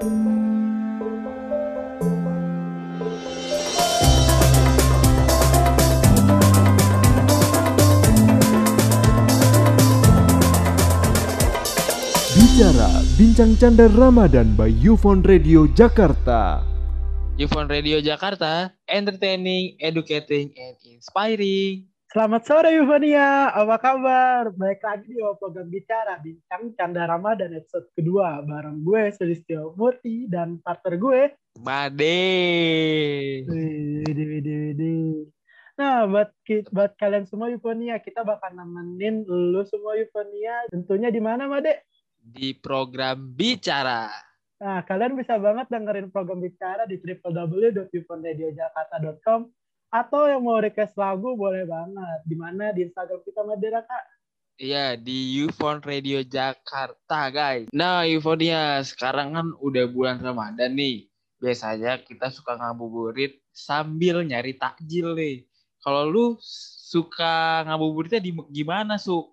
Bicara Bincang Canda Ramadan by Yufon Radio Jakarta. Yufon Radio Jakarta, entertaining, educating, and inspiring. Selamat sore Yufonia, apa kabar? Baik lagi di program Bicara Bincang Canda Ramadan episode kedua bareng gue Sulistyo Murti dan partner gue Bade. Widi, widi, widi. Nah, buat, buat kalian semua Yufonia, kita bakal nemenin lu semua Yufonia. Tentunya di mana, Made? Di program Bicara. Nah, kalian bisa banget dengerin program Bicara di www.yufonradiojakarta.com atau yang mau request lagu boleh banget. Di mana di Instagram kita Madera, Kak. Iya, di Yufon Radio Jakarta, guys. Nah, Yufonia, sekarang kan udah bulan Ramadan nih. Biasanya kita suka ngabuburit sambil nyari takjil nih. Kalau lu suka ngabuburitnya di gimana, Su?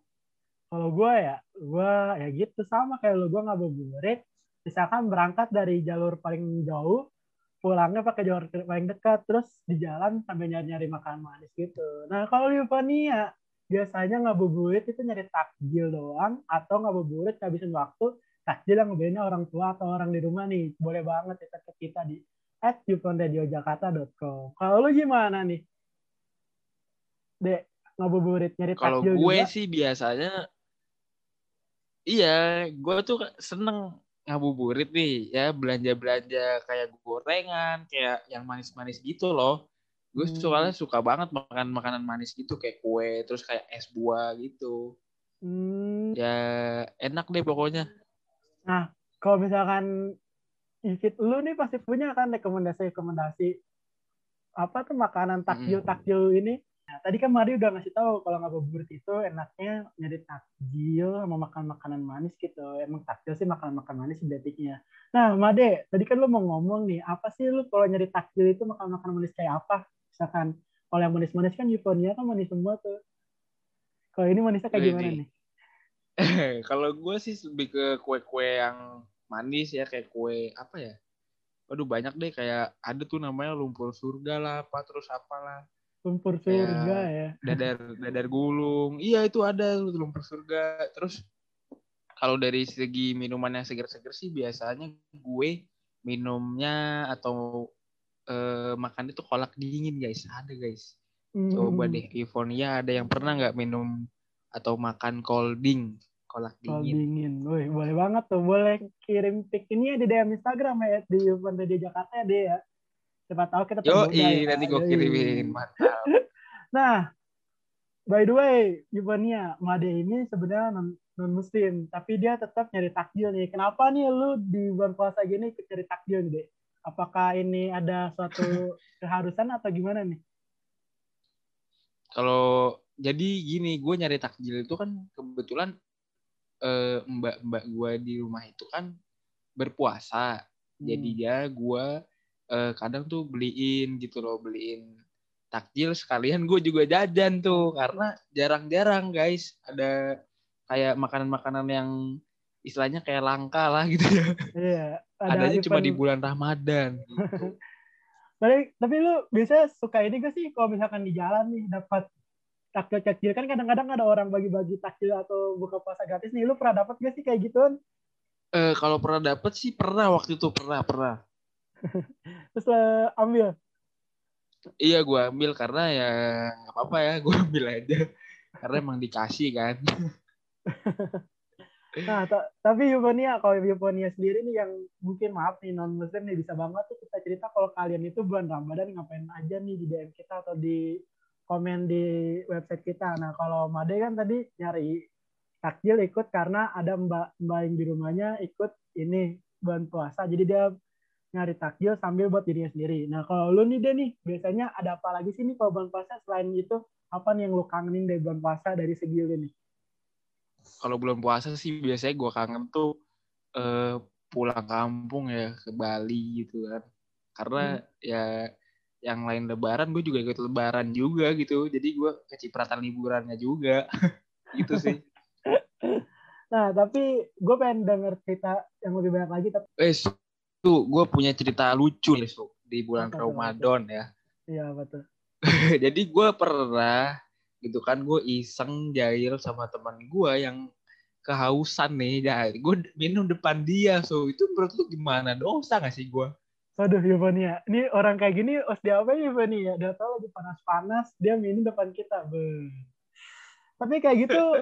Kalau gue ya, gue ya gitu sama kayak lu. Gue ngabuburit, misalkan berangkat dari jalur paling jauh, pulangnya pakai jalur paling dekat, terus di jalan sambil nyari-nyari makan manis gitu. Nah, kalau Yuvania, biasanya ngabuburit itu nyari takjil doang, atau ngabuburit ngabisin waktu, takjil yang ngebayainnya orang tua atau orang di rumah nih. Boleh banget kita ke kita di at yuponradiojakarta.com. Kalau lu gimana nih? Dek, ngabuburit nyari Kalau takjil gue juga? sih biasanya iya, gue tuh seneng ngabuburit nih ya belanja-belanja kayak gorengan, kayak yang manis-manis gitu loh. Gue Hmm. soalnya suka banget makan makanan manis gitu kayak kue, terus kayak es buah gitu. Hmm, Ya enak deh pokoknya. kalau misalkan Ifit lu nih pasti punya kan rekomendasi-rekomendasi apa tuh makanan takjil takjil ini. Nah, tadi kan Mari udah ngasih tahu kalau ngabuburit itu enaknya nyari takjil sama makan makanan manis gitu. Emang takjil sih makan makan manis identiknya. Nah, Made, tadi kan lu mau ngomong nih, apa sih lu kalau nyari takjil itu makan makanan manis kayak apa? Misalkan kalau yang manis-manis kan Yufonia kan manis semua tuh. Kalau ini manisnya kayak Wih, gimana nih. Kalau gue sih lebih ke kue-kue yang manis ya kayak kue apa ya? Waduh banyak deh kayak ada tuh namanya lumpur surga lah, apa terus apalah. Lumpur Kayak- surga ya. dadar dadar gulung iya itu ada lumpur surga terus kalau dari segi minuman yang seger-seger sih biasanya gue minumnya atau eh, makan itu kolak dingin guys ada guys coba Hmm. deh Euphonia ada yang pernah nggak minum atau makan colding kolak dingin dingin. Wih, boleh banget tuh. Boleh kirim pic ini ya di DM Instagram ya. Di Radio Jakarta ya deh ya. Siapa tahu kita yo tergoda ya. nanti gue kirimin mantap Nah, by the way, Yuvania, Made ini sebenarnya non, non muslim, tapi dia tetap nyari takjil nih. Kenapa nih lu di bulan puasa gini ikut nyari takjil nih, Dek? Apakah ini ada suatu keharusan atau gimana nih? kalau jadi gini gue nyari takjil itu kan kebetulan eh, mbak-mbak gue di rumah itu kan berpuasa jadi Hmm. dia gue eh, kadang tuh beliin gitu loh beliin takjil sekalian gue juga jajan tuh karena jarang-jarang guys ada kayak makanan-makanan yang istilahnya kayak langka lah gitu ya. Iya, ada adanya cuma di bulan Ramadan. Gitu. Tapi, tapi lu biasanya suka ini gak sih kalau misalkan di jalan nih dapat takjil takjil kan kadang-kadang ada orang bagi-bagi takjil atau buka puasa gratis nih. Lu pernah dapat gak sih kayak gituan? Eh, kalau pernah dapet sih pernah waktu itu pernah pernah terus lah ambil? Iya gue ambil karena ya nggak apa-apa ya gue ambil aja. Karena emang dikasih kan. nah ta- tapi Yuponia kalau Yuponia sendiri nih yang mungkin maaf nih non muslim nih bisa banget tuh kita cerita kalau kalian itu bulan Ramadan ngapain aja nih di DM kita atau di komen di website kita. Nah kalau Made kan tadi nyari takjil ikut karena ada mbak mbak yang di rumahnya ikut ini bulan puasa. Jadi dia nyari takjil sambil buat dirinya sendiri nah kalau lu nih deh nih biasanya ada apa lagi sih nih kalau bulan puasa selain itu apa nih yang lu kangenin dari bulan puasa dari segi lu nih Kalau belum puasa sih biasanya gue kangen tuh eh, pulang kampung ya ke Bali gitu kan. Karena ya yang lain lebaran gue juga ikut lebaran juga gitu. Jadi gue kecipratan liburannya juga. gitu sih. Nah, tapi gue pengen denger cerita yang lebih banyak lagi. Tapi Eh, Su, gue punya cerita lucu nih Su, di bulan tuh, Ramadan ya. Iya betul. Jadi gue pernah gitu kan gue iseng jahil sama teman gue yang kehausan nih ya gue minum depan dia so itu menurut lu gimana dosa gak sih gue Waduh, Yuvania. Ini orang kayak gini, os dia apa ya, Yuvania? Dia tahu lagi panas-panas, dia minum depan kita. Be. Tapi kayak gitu,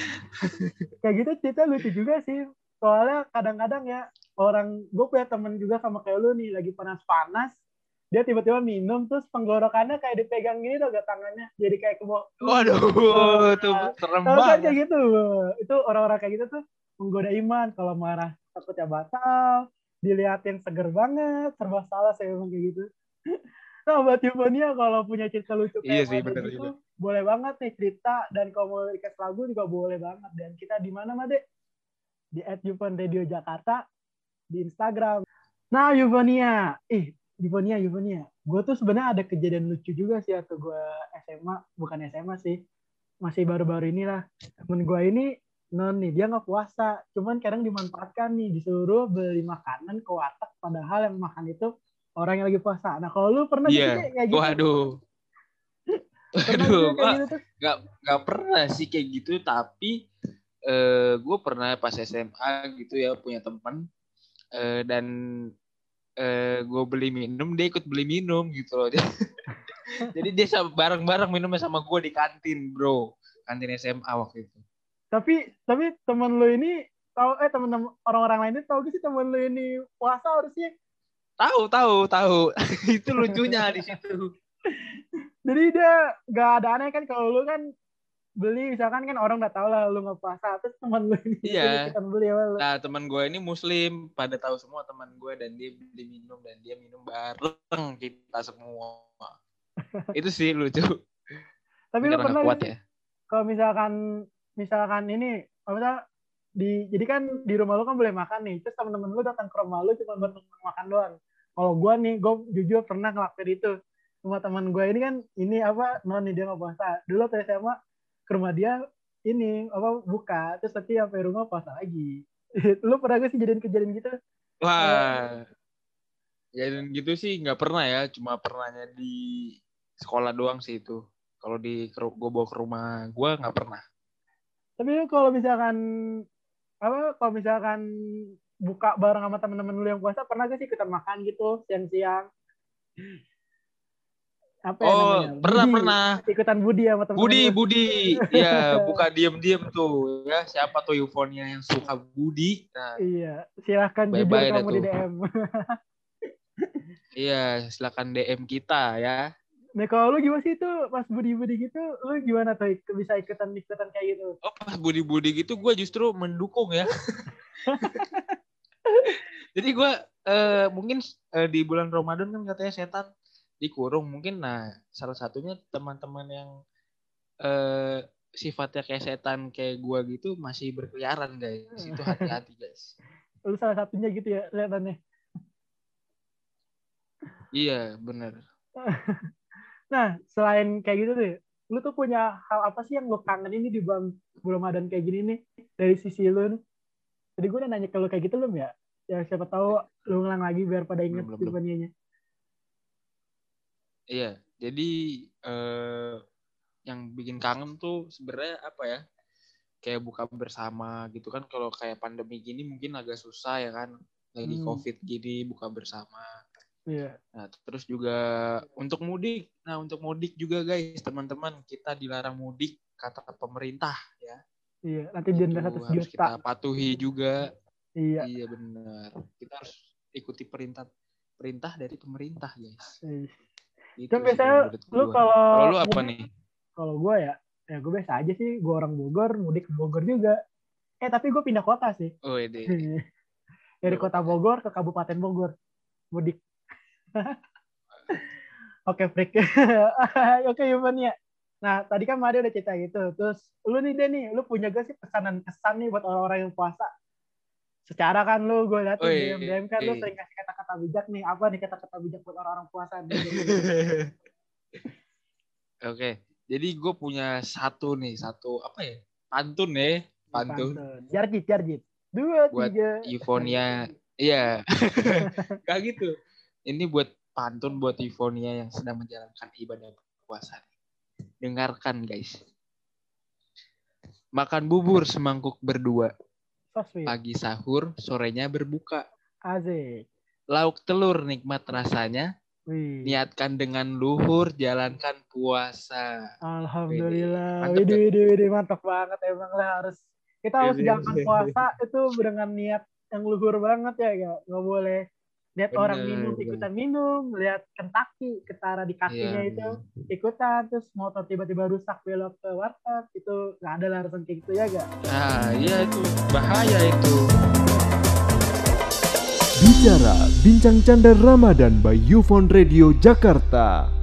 kayak gitu cerita lucu juga sih. Soalnya kadang-kadang ya, orang, gue punya temen juga sama kayak lu nih, lagi panas-panas, dia tiba-tiba minum, terus penggorokannya kayak dipegang gini tuh, gak tangannya. Jadi kayak kebo. waduh tuh serem Tahu kan banget kayak gitu. Itu orang-orang kayak gitu tuh menggoda iman. Kalau marah, takutnya batal. Diliatin seger banget. Serba salah saya memang kayak gitu. Nah, buat Yuvania kalau punya cerita lucu Iya kayak sih, Made bener gitu, juga. boleh banget nih cerita dan kalau mau request lagu juga boleh banget. Dan kita di mana, Made? Di at Yuvon Radio Jakarta di Instagram. Nah, Yuvania, ih, Yuvania, Yuvania. Gue tuh sebenarnya ada kejadian lucu juga sih atau gue SMA, bukan SMA sih, masih baru-baru inilah. Temen gue ini non nih, dia nggak puasa, cuman kadang dimanfaatkan nih, disuruh beli makanan ke warteg, padahal yang makan itu orang yang lagi puasa. Nah, kalau lu pernah gitu, Iya. Kayak gitu? waduh Aduh, gitu nggak nggak pernah sih kayak gitu tapi eh gue pernah pas SMA gitu ya punya teman eh, dan eh gue beli minum dia ikut beli minum gitu loh. Jadi dia bareng-bareng minumnya sama gue di kantin bro. Kantin SMA waktu itu. Tapi tapi temen lu ini tahu eh temen-temen orang-orang lain itu tahu gak sih temen lu ini puasa harusnya? Tahu tahu tahu. Itu lucunya di situ. Jadi dia gak ada aneh kan kalau lu kan beli misalkan kan orang udah tahu lah lu nggak puasa terus temen lu ini Iya. kita beli sama lu. nah teman gue ini muslim pada tahu semua teman gue dan dia beli minum dan dia minum bareng kita semua. Itu sih lucu. Tapi lu pernah kuat ya? Kalau misalkan misalkan ini kalau misalnya di jadi kan di rumah lu kan boleh makan nih terus temen-temen lu datang ke rumah lu cuma buat makan doang. Kalau gua nih gua jujur pernah ngelakuin itu. Sama teman gue ini kan ini apa non nih dia nggak puasa. Dulu waktu SMA ke rumah dia ini apa buka terus tapi sampai rumah puasa lagi. Lu pernah gak sih jadiin kejadian gitu? Wah, ya dan gitu sih nggak pernah ya, cuma pernahnya di sekolah doang sih itu. Kalau di gue bawa ke rumah gue nggak pernah. tapi lu kalau misalkan apa kalau misalkan buka bareng sama temen-temen lu yang puasa pernah gak sih kita makan gitu siang-siang apa ya Oh, namanya? pernah Budi. pernah. ikutan Budi sama temen Budi, Budi, ya buka diem-diem tuh ya. Siapa tuh Eufonia yang suka Budi? Nah, iya silahkan Bye-bye dah kamu di. DM iya silakan DM kita ya. nah kalau lu gimana sih itu pas Budi Budi gitu lu gimana tuh bisa ikutan ikutan kayak gitu Oh pas Budi-Budi gitu gue justru mendukung ya. Jadi gue eh, mungkin eh, di bulan Ramadan kan katanya setan dikurung mungkin nah salah satunya teman-teman yang eh, sifatnya kayak setan kayak gue gitu masih berkeliaran guys itu hati-hati guys lu salah satunya gitu ya kelihatannya iya bener Nah, selain kayak gitu deh, lu tuh punya hal apa sih yang lu kangen ini di bulan Ramadan kayak gini nih dari sisi lu nih? Jadi gue udah nanya ke lu kayak gitu belum ya? Ya siapa tahu lu ngulang lagi biar pada inget Belum, belum, belum. Yuvanianya. Iya jadi eh, yang bikin kangen tuh sebenarnya apa ya kayak buka bersama gitu kan kalau kayak pandemi gini mungkin agak susah ya kan lagi Hmm. covid gini buka bersama Iya. Nah, terus juga untuk mudik. Nah, untuk mudik juga guys, teman-teman, kita dilarang mudik kata pemerintah ya. Iya, nanti denda Itu satu harus juta. kita patuhi juga. Iya. Iya benar. Kita harus ikuti perintah perintah dari pemerintah, guys. Iya. Itu Kan biasanya lu kalau Kalau lu apa nih? Kalau gue ya, ya gue biasa aja sih. Gue orang Bogor, mudik ke Bogor juga. Eh tapi gue pindah kota sih. Oh, ide. Dari kota Bogor ke Kabupaten Bogor. Mudik. Oke, Frik. Oke, Yuman ya. Nah, tadi kan Mario udah cerita gitu. Terus, lu nih, Den, nih, lu punya gak sih pesanan kesan nih buat orang-orang yang puasa? Secara kan lu, gue liat di DM, DM kan lu iya. sering kasih kata-kata bijak nih. Apa nih kata-kata bijak buat orang-orang puasa? nih? Oke. Jadi gue punya satu nih, satu apa ya? Pantun ya, pantun. Jarjit, jarjit. Dua, Buat tiga. Eufonia Iya. Gak gitu. Ini buat pantun buat Ivonia yang sedang menjalankan ibadah puasa. Dengarkan guys. Makan bubur semangkuk berdua. Pagi sahur, sorenya berbuka. Asik. Lauk telur nikmat rasanya. Wih. Niatkan dengan luhur, jalankan puasa. Alhamdulillah. Mantep, Widih, widih, widih. Mantap banget emang lah harus. Kita harus jalankan puasa itu dengan niat yang luhur banget ya. Gak, nggak boleh lihat Bener, orang minum bener. ikutan minum, lihat Kentucky ketara di kakinya Iya, itu ikutan, terus motor tiba-tiba rusak belok ke warteg itu nggak ada larangan kayak gitu ya gak? Nah, iya itu bahaya itu. Bicara Bincang Canda Ramadan by Yufon Radio Jakarta.